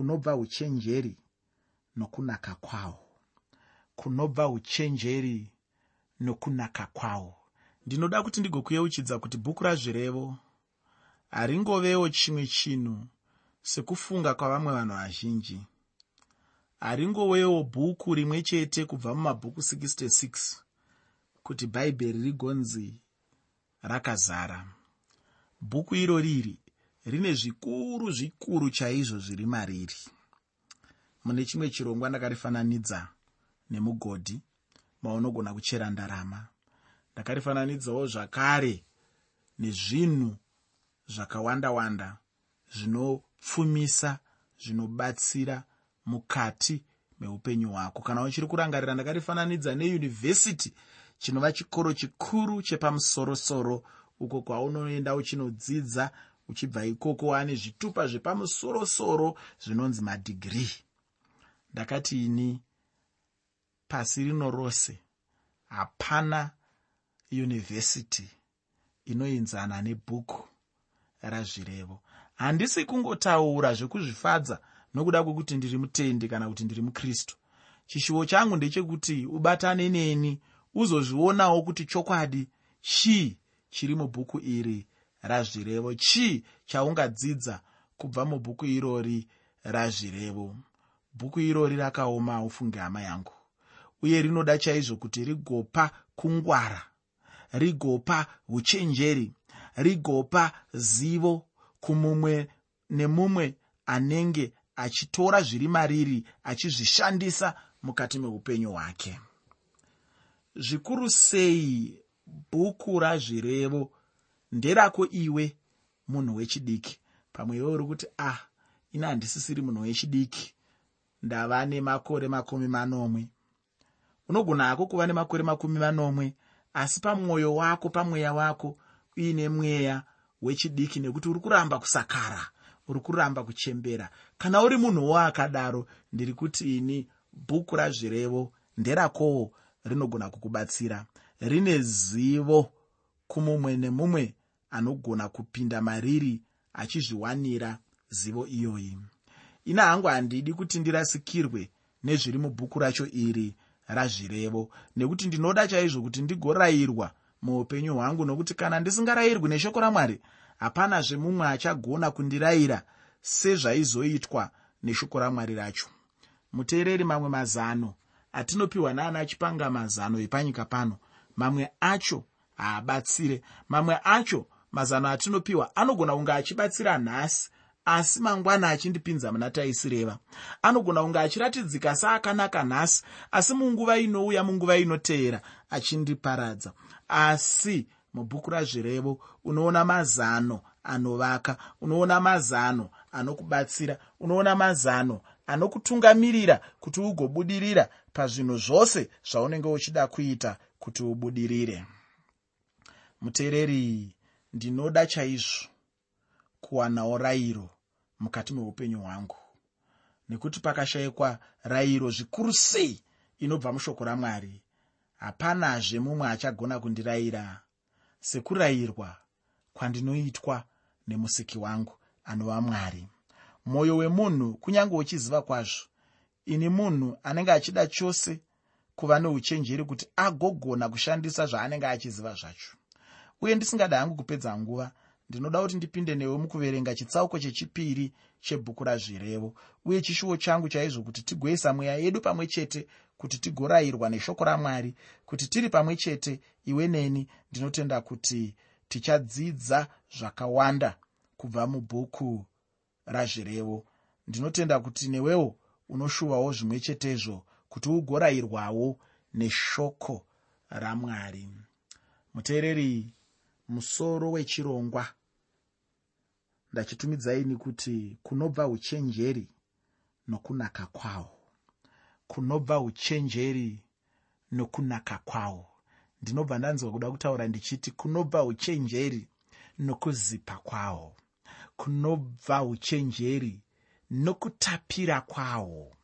kunobva uchenjeri nokunaka kwawo. Kunobva uchenjeri nokunaka kwawo. Ndinoda kuti ndigokuyeuchidza kuti bhuku razvirevo haringovewo chimwe chinhu sekufunga kwavamwe vanhu vazhinji. Haringovewo bhuku rimwe chete kubva mumabhuku 66 kuti bhaibheri rigonzi rakazara. Bhuku iro riri rine zvikuru zvikuru chaizvo zviri mariri. Mune chimwe chirongwa ndakarifananidza nemugodhi maunogona kuchera ndarama. Ndakarifananidzawo zvakare nezvinhu zvakawanda wanda zvinopfumisa zvinobatsira mukati meupenyu hwako. Kana uchiri kurangarira ndakarifananidza neyunivhesiti chinova chikoro chikuru chepamusorosoro uko kwaunoenda uchinodzidza uchibva ikoko waane zvitupa zvepamusorosoro zvinonzi madhigirii ndakati ini pasi rino rose hapana yunivhesiti inoinzana nebhuku razvirevo. Handisi kungotaura zvekuzvifadza nokuda kwekuti ndiri mutendi kana kuti ndiri mukristu. Chishuvo changu ndechekuti ubatane neni uzozvionawo kuti chokwadi chii chiri mubhuku iri razvirevo. Chii chaungadzidza kubva mubhuku irori razvirevo? Bhuku irori rakaoma ufunge hama yangu. Uye rinoda chaizvo kuti rigopa kungwara rigopa uchenjeri rigopa zivo kumumwe nemumwe anenge achitora zviri mariri achizvishandisa mukati meupenyu hwake. Zvikuru sei bhuku razvirevo nderako iwe munhu wechidiki. Pamwe iwe uri kuti ah ina handisisiri munhu wechidiki. Ndava nemakore makumi manomwe. Unogona hako kuva nemakore makumi manomwe asi pamwoyo wako pamweya wako uine mweya wechidiki nekuti uri kuramba kusakara uri kuramba kuchembera. Kana uri munhuwo akadaro ndiri kuti ini bhuku razvirevo nderakowo rinogona kukubatsira. Rine zivo kumumwe nemumwe anogona kupinda mariri achizviwanira zivo iyoyi. Ina hangu handidi kuti ndirasikirwe nezviri mubhuku racho iri razvirevo nekuti ndinoda chaizvo kuti ndigorayirwa muupenyu hwangu nokuti kana ndisingarayirwi neshoko ramwari hapanazve mumwe achagona kundirayira sezvaizoitwa neshoko ramwari racho. Muteereri mamwe mazano atinopiwa naana chipanga mazano epanyika pano. Mamwe acho haabatsire mamwe acho mazano atinopiwa anogona kunge achibatsira nhasi asi mangwana achindipinza muna taisireva anogona kunge achiratidzika saakanaka nhasi asi munguva inouya munguva inoteera achindiparadza. Asi mubhuku razvirevo unoona mazano anovaka unoona mazano anokubatsira unoona mazano anokutungamirira kuti ugobudirira pazvinhu zvose zvaunenge uchida kuita kuti ubudirire. Muteereri ndinoda chaizvo kuwanawo rayiro mukati meupenyu hwangu. Nekuti pakashayikwa rayiro zvikuru sei inobva mushoko ramwari hapanazve mumwe achagona kundirayira sekurayirwa kwandinoitwa nemusiki wangu anova mwari. Mwoyo wemunhu kunyange uchiziva kwazvo ini munhu anenge achida chose kuva neuchenjeri kuti agogona kushandisa zvaanenge achiziva zvacho uye ndisingada hangu kupedza nguva ndinoda kuti ndipinde newe mukuverenga chitsauko chechipiri chebhuku razvirevo uye chishuwo changu chaizvo kuti tigoisa mweya yedu pamwe chete kuti tigorayirwa neshoko ramwari kuti tiri pamwe chete iwe neni ndinotenda kuti tichadzidza zvakawanda kubva mubhuku razvirevo. Ndinotenda kuti newewo unoshuvawo zvimwe chetezvo kuti ugorayirwawo neshoko ramwari. Muteereri musoro wechirongwa. Ndachitumidzaini kuti kunobva uchenjeri nokunaka kwawo. Kunobva uchenjeri nokunaka kwawo. Ndinobva ndanzwa kuda kutaura ndichiti kunobva uchenjeri nokuzipa kwawo. Kunobva uchenjeri nokutapira kwawo.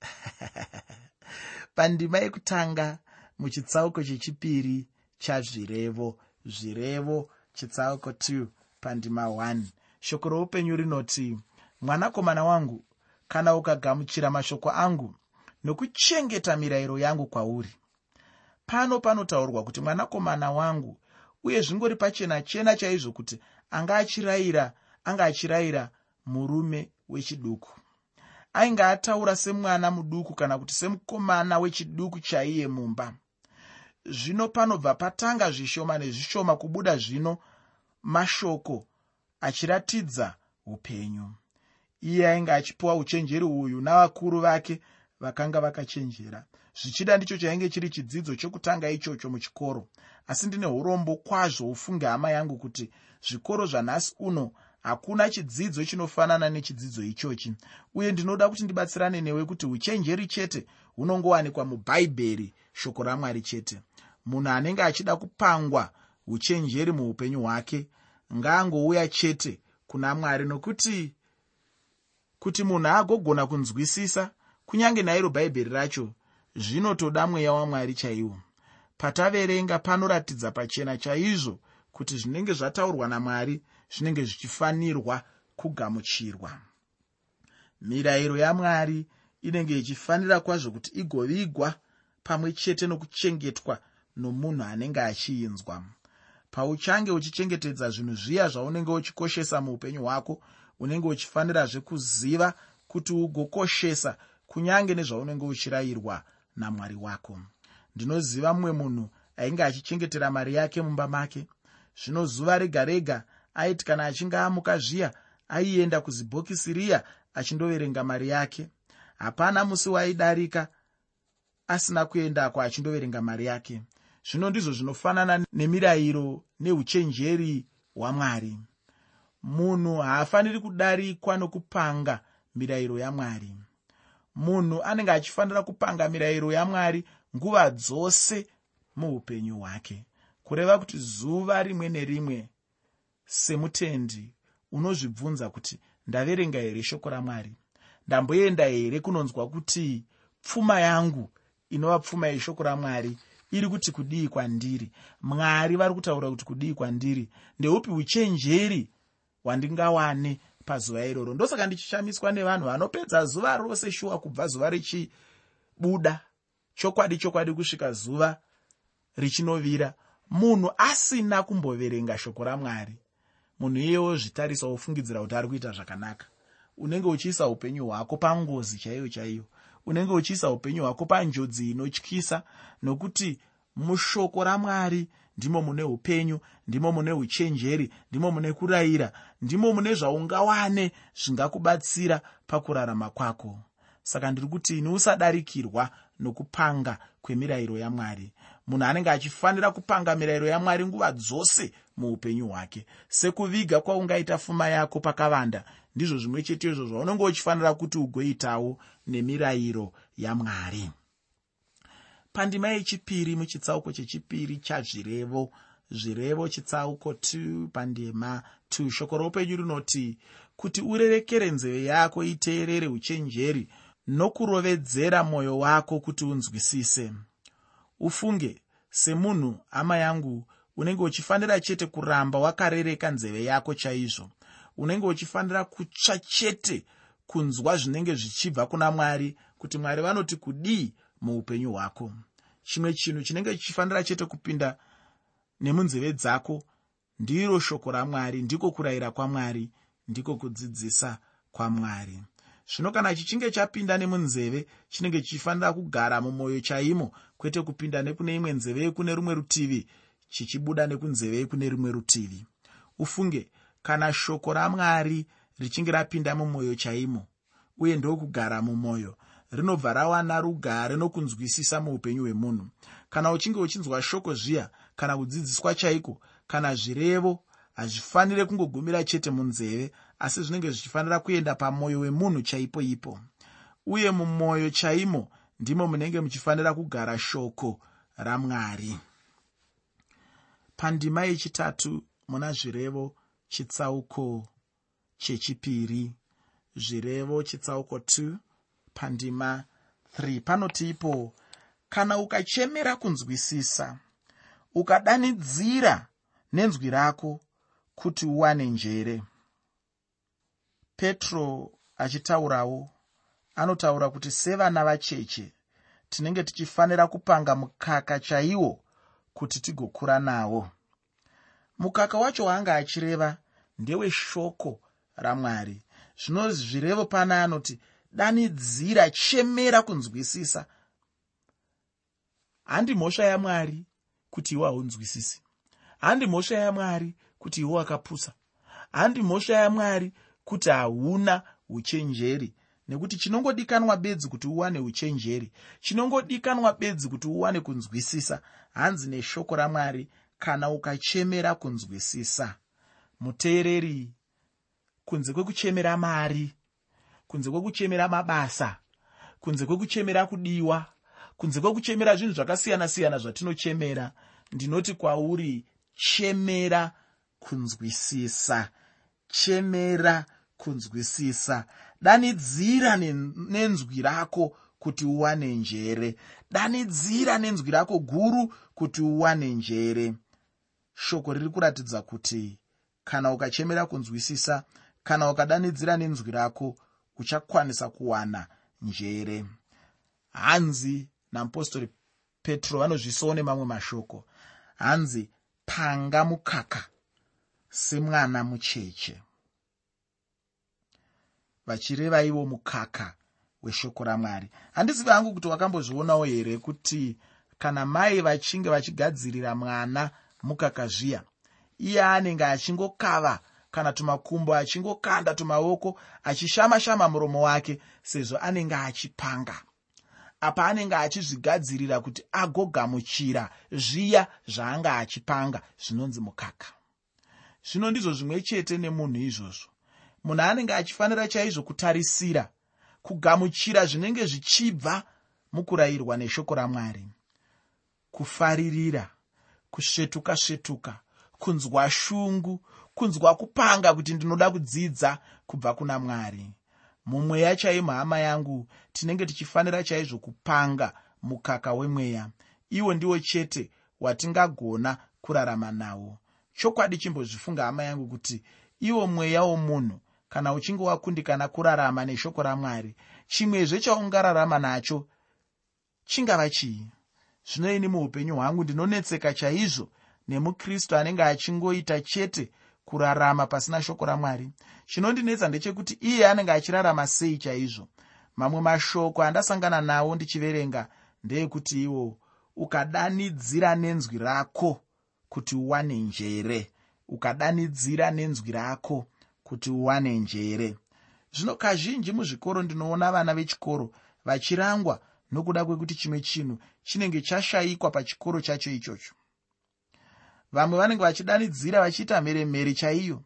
Pandima yekutanga muchitsauko chechipiri chazvirevo zvirevo chitsauko 2 pandima 1 shoko roupenyu rinoti mwanakomana wangu kana ukagamuchira mashoko angu nokuchengeta mirayiro yangu kwauri. Pano panotaurwa kuti mwanakomana wangu uye zvingori pachena chena chaizvo kuti anga achirayira anga achirayira murume wechiduku. Ainge ataura semwana muduku kana kuti semukomana wechiduku chaiye mumba zvino panobva patanga zvishoma nezvishoma kubuda zvino mashoko achiratidza upenyu. Iye ainge achipiwa uchenjeri uyu navakuru vake vakanga vakachenjera. Zvichida ndicho chainge chiri chidzidzo chokutanga ichocho muchikoro. Asi ndine urombo kwazvo ufunge hama yangu kuti zvikoro zvanhasi uno hakuna chidzidzo chinofanana nechidzidzo ichochi. Uye ndinoda kuti ndibatsirane newe kuti uchenjeri chete hunongowanikwa mubhaibheri shoko ramwari chete munhu anenge achida kupangwa uchenjeri muupenyu hwake ngaangouya chete kuna mwari nokuti kuti munhu agogona kunzwisisa kunyange nairo bhaibheri racho zvinotoda mweya wamwari chaiwo. Pataverenga panoratidza pachena chaizvo kuti zvinenge zvataurwa namwari zvinenge zvichifanirwa kugamuchirwa. Mirayiro yamwari inenge ichifanira kwazvo kuti igovigwa pamwe chete nokuchengetwa nomunhu anenge achiinzwa pauchange uchichengetedza zvinhu zviya zvaunenge uchikoshesa muupenyu hwako unenge uchifanirazve kuziva kuti ugokoshesa kunyange nezvaunenge uchirayirwa namwari wako. Ndinoziva mumwe munhu ainge achichengetera mari yake mumba make. Zvino zuva rega rega aiti kana achinge amuka zviya aienda kuzibhokisi riya achindoverenga mari yake. Hapana musi waidarika asina kuendako achindoverenga mari yake zvino ndizvo zvinofanana nemirayiro neuchenjeri hwamwari. Munhu haafaniri kudarikwa nokupanga mirayiro yamwari. Munhu anenge achifanira kupanga mirayiro yamwari nguva dzose muupenyu hwake. Kureva kuti zuva rimwe nerimwe semutendi unozvibvunza kuti ndaverenga here shoko ramwari? Ndamboenda here kunonzwa kuti pfuma yangu inova pfuma yeshoko ramwari iri kuti kudii kwandiri? Mwari vari kutaura kuti kudii kwandiri? Ndeupi uchenjeri hwandingawane pazuva iroro? Ndosaka ndichishamiswa nevanhu vanopedza zuva rose shuwa kubva zuva richibuda chokwadi chokwadi kusvika zuva richinovira. Munhu asina kumboverenga shoko ramwari. Munhu iyewo zvitarisa wofungidzira kuti ari kuita zvakanaka. Unenge uchiisa upenyu hwako pangozi chaiyo chaiyo unenge uchiisa upenyu hwako panjodzi inotyisa nokuti mushoko ramwari ndimo mune upenyu ndimo mune uchenjeri ndimo mune kurayira ndimo mune zvaungawane zvingakubatsira pakurarama kwako. Saka ndiri kuti ini usadarikirwa nokupanga kwemirayiro yamwari. Munhu anenge achifanira kupanga mirayiro yamwari nguva dzose muupenyu hwake. Sekuviga kwaungaita pfuma yako pakavanda ndizvo zvimwe chete izvo zvaunenge uchifanira kuti ugoitawo nemirayiro yamwari. Pandima yechipiri muchitsauko chechipiri chazvirevo. Zvirevo chitsauko 2 pandima 2 shoko roupenyu rinoti kuti urerekere nzeve yako iteerere uchenjeri nokurovedzera mwoyo wako kuti unzwisise. Ufunge semunhu hama yangu unenge uchifanira chete kuramba wakarereka nzeve yako chaizvo unenge uchifanira kutsva chete kunzwa zvinenge zvichibva kuna mwari kuti mwari vanoti kudii muupenyu hwako. Chimwe chinhu chinenge chichifanira chete kupinda nemunzeve dzako ndiro shoko ramwari ndiko kurayira kwamwari ndiko kudzidzisa kwamwari zvino kana chichinge chapinda nemunzeve chinenge chichifanira kugara mumwoyo chaimo kwete kupinda nekune imwe nzeve yekune rumwe rutivi chichibuda nekunzeve yekune rumwe rutivi. Ufunge kana shoko ramwari richinge rapinda mumwoyo chaimo uye ndokugara mumwoyo rinobva rawana rugare nokunzwisisa muupenyu hwemunhu. Kana uchinge uchinzwa shoko zviya kana kudzidziswa chaiko kana zvirevo hazvifaniri kungogumira chete munzeve asi zvinenge zvichifanira kuenda pamwoyo wemunhu chaipo ipo. Uye mumwoyo chaimo ndimo munenge muchifanira kugara shoko ramwari. Pandima yechitatu muna zvirevo chitsauko chechipiri. Zvirevo chitsauko 2 pandima 3 panoti ipo kana ukachemera kunzwisisa ukadanidzira nenzwi rako kuti uwane njere. Petro achitaurawo anotaura kuti sevana vacheche tinenge tichifanira kupanga mukaka chaiwo kuti tigokura nawo mukaka wacho waanga achireva ndeweshoko ramwari. Zvino zvirevo pana anoti danidzira chemera kunzwisisa. Handi mhosva yamwari kuti iwe haunzwisisi handi mhosva yamwari kuti iwe wakapusa. Handi mhosva yamwari kuti hauna uchenjeri. Nekuti chinongodikanwa bedzi kuti uwane uchenjeri. Chinongodikanwa bedzi kuti uwane kunzwisisa. Hanzi neshoko ramwari kana ukachemera kunzwisisa. Muteereri kunze kwekuchemera mari kunze kwekuchemera mabasa kunze kwekuchemera kudiwa kunze kwekuchemera zvinhu zvakasiyana-siyana zvatinochemera ndinoti kwauri chemera kunzwisisa. Chemera kunzwisisa. Danidzira nenzwi rako kuti uwane njere. Danidzira nenzwi rako guru kuti uwane njere shoko riri kuratidza kuti kana ukachemera kunzwisisa kana ukadanidzira nenzwi rako uchakwanisa kuwana njere. Hanzi namupostori petro vanozvisawo nemamwe mashoko. Hanzi panga mukaka semwana mucheche. Vachireva ivo mukaka weshoko ramwari. Handizivi hangu kuti wakambozvionawo here kuti kana mai vachinge vachigadzirira mwana mukaka zviya iye anenge achingokava kana tumakumbo achingokanda tumaoko achishama-shama muromo wake sezvo anenge achipanga. Apa anenge achizvigadzirira kuti agogamuchira zviya zvaanga achipanga zvinonzi mukaka. Zvino ndizvo zvimwe chete nemunhu izvozvo. Munhu anenge achifanira chaizvo kutarisira kugamuchira zvinenge zvichibva mukurayirwa neshoko ramwari. Kufaririra kusvetuka svetuka kunzwa shungu kunzwa kupanga kuti ndinoda kudzidza kubva kuna mwari. Mumweya chaimo hama yangu tinenge tichifanira chaizvo kupanga mukaka wemweya. Iwo ndiwo chete watingagona kurarama nawo. Chokwadi chimbozvifunga hama yangu kuti iwo mweya womunhu kana uchinge wakundikana kurarama neshoko ramwari chimwezve chaungararama nacho chingava chii zvino ini muupenyu hwangu ndinonetseka chaizvo nemukristu anenge achingoita chete kurarama pasina shoko ramwari. Chinondinetsa ndechekuti iye anenge achirarama sei chaizvo? Mamwe mashoko andasangana nawo ndichiverenga ndeyekuti iwo ukadanidzira nenzwi rako kuti uwane njere. Ukadanidzira nenzwi rako kuti uwane njere. Zvino kazhinji muzvikoro ndinoona vana vechikoro vachirangwa nokuda kwekuti chimwe chinhu chinenge chashayikwa pachikoro chacho ichocho. Vamwe vanenge vachidanidzira vachiita mheremhere chaiyo.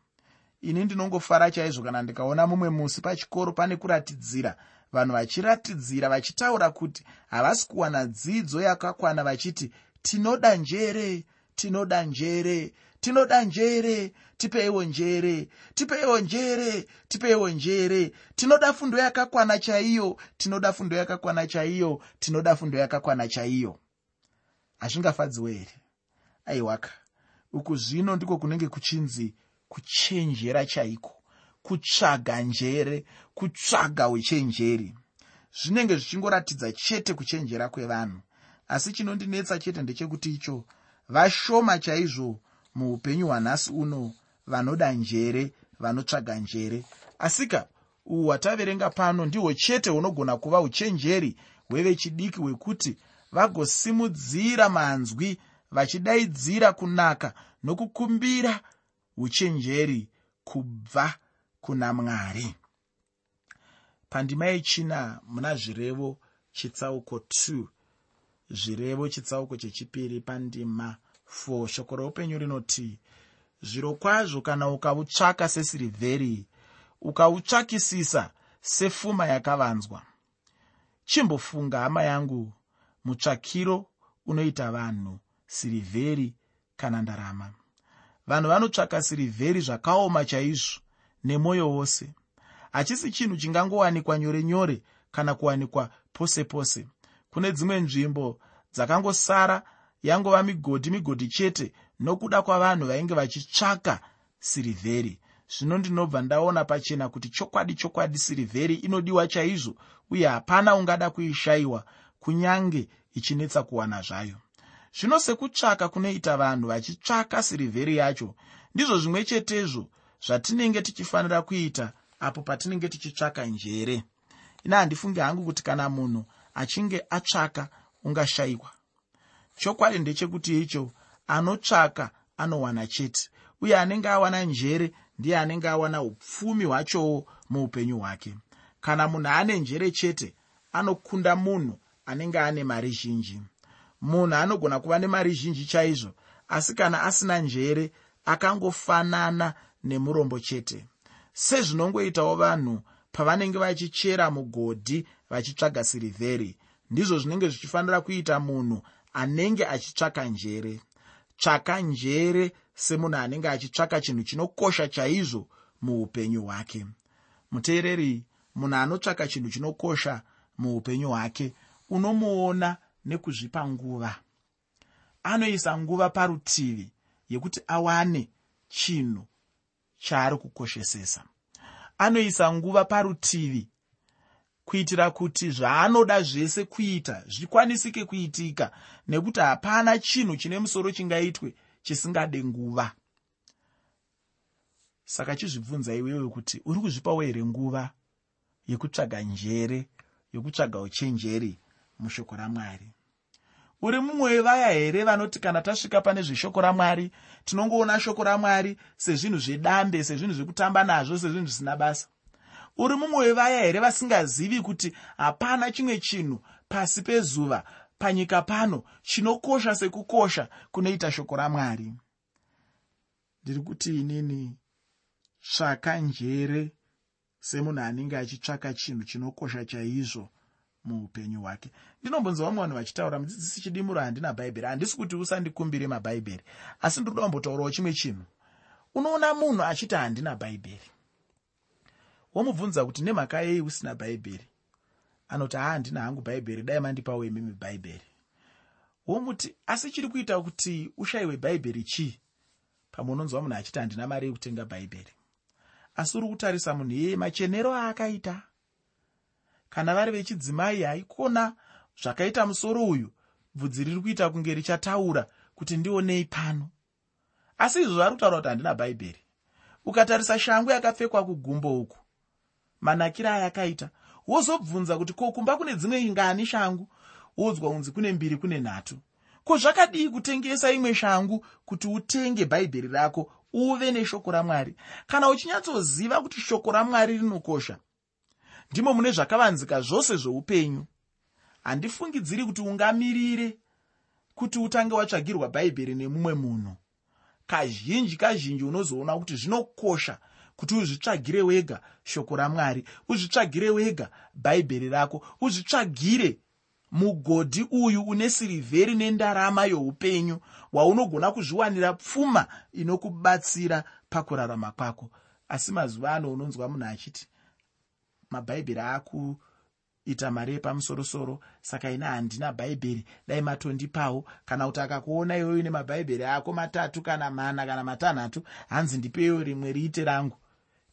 Ini ndinongofara chaizvo kana ndikaona mumwe musi pachikoro pane kuratidzira. Vanhu vachiratidzira vachitaura kuti havasi kuwana dzidzo yakakwana vachiti tinoda njere tinoda njere tinoda njere tipeiwo njere tipeiwo njere tipeiwo njere. Tinoda fundo yakakwana chaiyo tinoda fundo yakakwana chaiyo tinoda fundo yakakwana chaiyo. Hazvingafadziwo here aiwaka uku zvino ndiko kunenge kuchinzi kuchenjera chaiko. Kutsvaga njere kutsvaga uchenjeri. Zvinenge zvichingoratidza chete kuchenjera kwevanhu. Asi chinondinetsa chete ndechekuti icho vashoma chaizvo muupenyu hwanhasi uno vanoda njere vanotsvaga njere. Asika uhu hwataverenga pano ndihwo chete hunogona kuva uchenjeri hwevechidiki hwekuti vagosimudzira manzwi vachidaidzira kunaka nokukumbira uchenjeri kubva kuna mwari. Pandima yechina muna zvirevo chitsauko 2 zvirevo chitsauko chechipiri pandima 4 shoko roupenyu rinoti zviro kwazvo kana ukautsvaka sesirivheri ukautsvakisisa sefuma yakavanzwa. Chimbofunga hama yangu mutsvakiro unoita vanhu sirivheri kana ndarama. Vanhu vanotsvaka sirivheri zvakaoma chaizvo nemwoyo wose. Hachisi chinhu chingangowanikwa nyore nyore kana kuwanikwa pose pose. Kune dzimwe nzvimbo dzakangosara yangova migodhi migodhi chete nokuda kwavanhu vainge vachitsvaka sirivheri. Zvino ndinobva ndaona pachena kuti chokwadi chokwadi sirivheri inodiwa chaizvo uye hapana ungada kuishayiwa kunyange ichinetsa kuwana zvayo. Zvino sekutsvaka kunoita vanhu vachitsvaka sirivheri yacho ndizvo zvimwe chetezvo zvatinenge tichifanira kuita apo patinenge tichitsvaka njere. Ina handifungi hangu kuti kana munhu achinge atsvaka ungashayiwa chokwadi ndechekuti icho anotsvaka anowana chete. Uye anenge awana njere ndiye anenge awana upfumi hwachowo muupenyu hwake. Kana munhu ane njere chete anokunda munhu anenge ane mari zhinji. Munhu anogona kuva nemari zhinji chaizvo asi kana asina njere akangofanana nemurombo chete. Sezvinongoitawo vanhu pavanenge vachichera mugodhi vachitsvaga sirivheri ndizvo zvinenge zvichifanira kuita munhu anenge achitsvaka njere. Tsvaka njere semunhu anenge achitsvaka chinhu chinokosha chaizvo muupenyu hwake. Muteereri munhu anotsvaka chinhu chinokosha muupenyu hwake unomuona nekuzvipa nguva. Anoisa nguva parutivi yekuti awane chinhu chaari kukoshesesa. Anoisa nguva parutivi kuitira kuti zvaanoda zvese kuita zvikwanisike kuitika nekuti hapana chinhu chine musoro chingaitwe chisingade nguva. Saka chizvibvunza iwewe kuti uri kuzvipawo here nguva yekutsvaga njere yokutsvaga uchenjeri mushoko ramwari? Uri mumwe wevaya here vanoti kana tasvika pane zveshoko ramwari tinongoona shoko ramwari sezvinhu zvedambe sezvinhu zvekutamba nazvo sezvinhu zvisina basa uri mumwe wevaya here vasingazivi kuti hapana chimwe chinhu pasi pezuva panyika pano chinokosha sekukosha kunoita shoko ramwari? Ndiri kuti inini tsvaka njere semunhu anenge achitsvaka chinhu chinokosha chaizvo muupenyu hwake. Ndinombonzwa vamwe vanhu vachitaura mudzidzisi chidimuro handina bhaibheri handisi kuti usandikumbire mabhaibheri. Asi ndinoda kumbotaurawo chimwe chinhu. Unoona munhu achiti handina bhaibheri womubvunza kuti nemhaka yei usina bhaibheri? Anoti haa handina hangu bhaibheri dai mandipawo imimi bhaibheri. Womuti asi chiri kuita kuti ushayiwe bhaibheri chii? Pamwe unonzwa munhu achiti handina mari yekutenga bhaibheri. Asi uri kutarisa munhu iyeye machenero aakaita. Kana vari vechidzimai haikona zvakaita musoro uyu bvudzi riri kuita kunge richataura kuti ndionei pano. Asi izvo vari kutaura kuti handina bhaibheri. Ukatarisa shangu yakapfekwa kugumbo uku manakiro ayakaita. Wozobvunza kuti ko kumba kune dzimwe ingani shangu? Wodzwa unzi kune mbiri kune nhatu. Ko zvakadii kutengesa imwe shangu kuti utenge bhaibheri rako uve neshoko ramwari? Kana uchinyatsoziva kuti shoko ramwari rinokosha ndimo mune zvakavanzika zvose zvoupenyu. Handifungidziri kuti ungamirire kuti utange watsvagirwa bhaibheri nemumwe munhu. Kazhinji kazhinji unozoona kuti zvinokosha kuti uzvitsvagire wega shoko ramwari uzvitsvagire wega bhaibheri rako uzvitsvagire mugodhi uyu une sirivheri nendarama youpenyu waunogona kuzviwanira pfuma inokubatsira pakurarama kwako. Asi mazuva ano unonzwa munhu achiti mabhaibheri akuita mari yepamusorosoro saka ina handina bhaibheri. Dai matondipawo kana kuti akakuona iwoyo nemabhaibheri ako matatu kana mana kana matanhatu hanzi ndipeyo rimwe riite rangu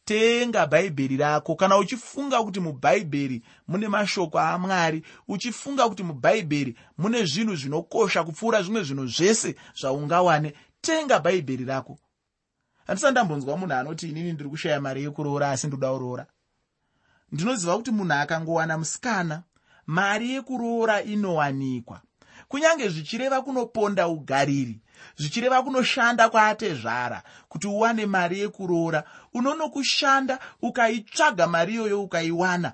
tenga bhaibheri rako. Kana uchifunga kuti mubhaibheri mune mashoko amwari uchifunga kuti mubhaibheri mune zvinhu zvinokosha kupfuura zvimwe zvinhu zvese zvaungawane tenga bhaibheri rako. Handisati ndambonzwa munhu anoti inini ndiri kushaya mari yekuroora asi ndoda kuroora. Ndinoziva kuti munhu akangowana musikana mari yekuroora inowanikwa kunyange zvichireva kunoponda ugariri zvichireva kunoshanda kwaatezvara kuti uwane mari yekuroora unonokushanda ukaitsvaga mari iyoyo ukaiwana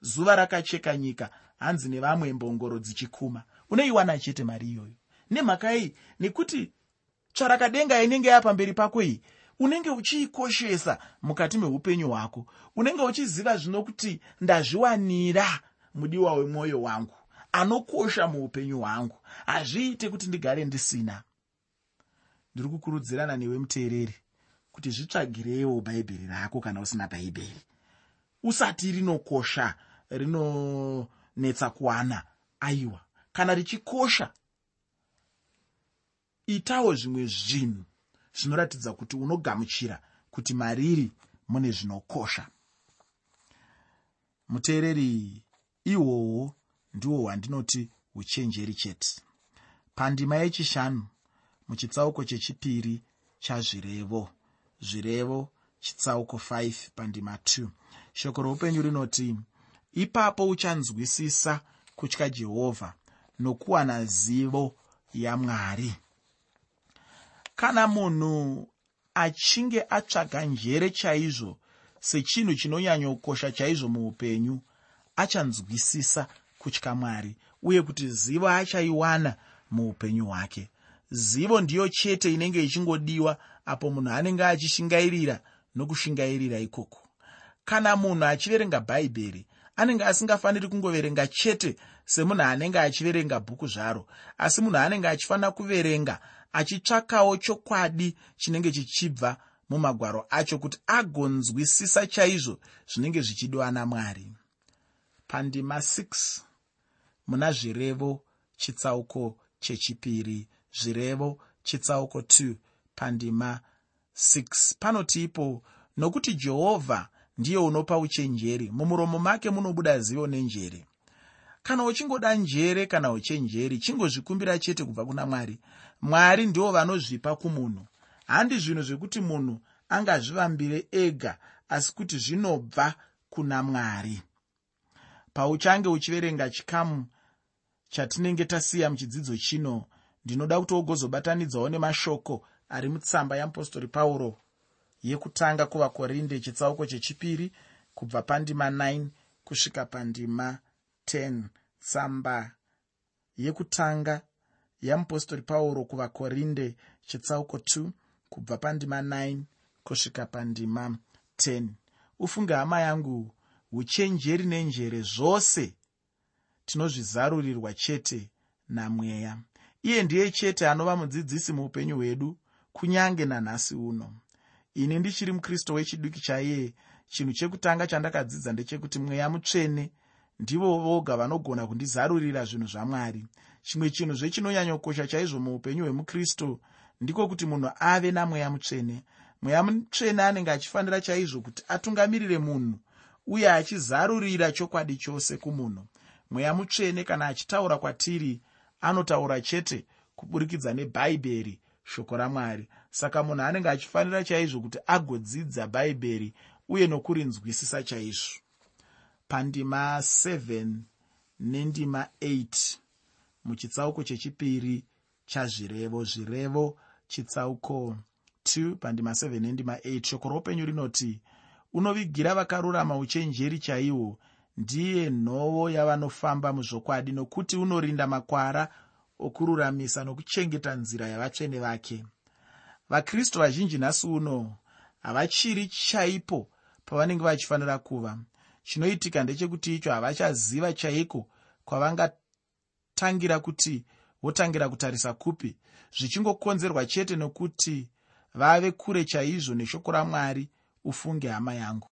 zuva rakacheka nyika hanzi nevamwe mbongoro dzichikuma. Unoiwana chete mari iyoyo? Nemhaka iyi nekuti tsvarakadenga inenge yapamberi pako iyi unenge uchiikoshesa mukati meupenyu hwako unenge uchiziva zvino kuti ndazviwanira mudiwa wemwoyo wangu anokosha muupenyu hwangu. Hazviite kuti ndigare ndisina. Ndiri kukurudzirana newe muteereri kuti zvitsvagirewo bhaibheri rako kana usina bhaibheri. Usati rinokosha rinonetsa kuwana aiwa kana richikosha itawo zvimwe zvinhu zvinoratidza kuti unogamuchira kuti mariri mune zvinokosha. Muteereri ihwohwo ndihwo hwandinoti uchenjeri chete. Pandima yechishanu muchitsauko chechipiri chazvirevo. Zvirevo chitsauko 5 pandima 2 shoko roupenyu rinoti ipapo uchanzwisisa kutya jehovha nokuwana zivo yamwari kana munhu achinge atsvaga njere chaizvo sechinhu chinonyanyokosha chaizvo muupenyu achanzwisisa kutya mwari uye kuti zivo achaiwana muupenyu hwake. Zivo ndiyo chete inenge ichingodiwa apo munhu anenge achishingairira nokushingairira ikoko. Kana munhu achiverenga bhaibheri anenge asingafaniri kungoverenga chete semunhu anenge achiverenga bhuku zvaro asi munhu anenge achifanira kuverenga achitsvakawo chokwadi chinenge chichibva mumagwaro acho kuti agonzwisisa chaizvo zvinenge zvichidiwa namwari. Pandima 6 muna zvirevo chitsauko chechipiri. Zvirevo chitsauko 2 pandima 6 panoti ipo nokuti jehovha ndiye unopa uchenjeri. Mumuromo make munobuda zivo nenjere. Kana uchingoda njere kana uchenjeri chingozvikumbira chete kubva kuna mwari. Mwari ndivo vanozvipa kumunhu. Handi zvinhu zvekuti munhu angazvivambire ega asi kuti zvinobva kuna mwari. Pauchange uchiverenga chikamu chatinenge tasiya muchidzidzo chino ndinoda kuti wogozobatanidzawo nemashoko ari mutsamba yeapostori pauro yekutanga kuvakorinde chitsauko chechipiri kubva pandima 9 kusvika pandima 10 tsamba yekutanga yeapostori pauro kuvakorinde chitsauko 2 kubva pandima 9 kusvika pandima 10 ufunge hama yangu uchenjeri nenjere zvose tinozvizarurirwa chete namweya. Iye ndiye chete anova mudzidzisi muupenyu hwedu kunyange nanhasi uno. Ini ndichiri mukristu wechiduki chaiye. Chinhu chekutanga chandakadzidza ndechekuti mweya mutsvene ndivo voga vanogona kundizarurira zvinhu zvamwari. Chimwe chinhu zvechinonyanyokosha chaizvo muupenyu hwemukristu ndiko kuti munhu ave namweya mutsvene. Mweya mutsvene anenge achifanira chaizvo kuti atungamirire munhu uye achizarurira chokwadi chose kumunhu mweya mutsvene kana achitaura kwatiri anotaura chete kuburikidza nebhaibheri shoko ramwari. Saka munhu anenge achifanira chaizvo kuti agodzidza bhaibheri uye nokurinzwisisa chaizvo. Pandima 7 nendima 8 muchitsauko chechipiri chazvirevo zvirevo chitsauko 2 pandima 7 nendima 8 shoko roupenyu rinoti unovigira vakarurama uchenjeri chaihwo ndiye nhovo yavanofamba muzvokwadi nokuti unorinda makwara okururamisa nokuchengeta nzira yavatsvene vake. Vakristu vazhinji nhasi uno havachiri chaipo pavanenge vachifanira kuva. Chinoitika ndechekuti icho havachaziva chaiko kwavangatangira kuti votangira kutarisa kupi. Zvichingokonzerwa chete nokuti vave kure chaizvo neshoko ramwari ufunge hama yangu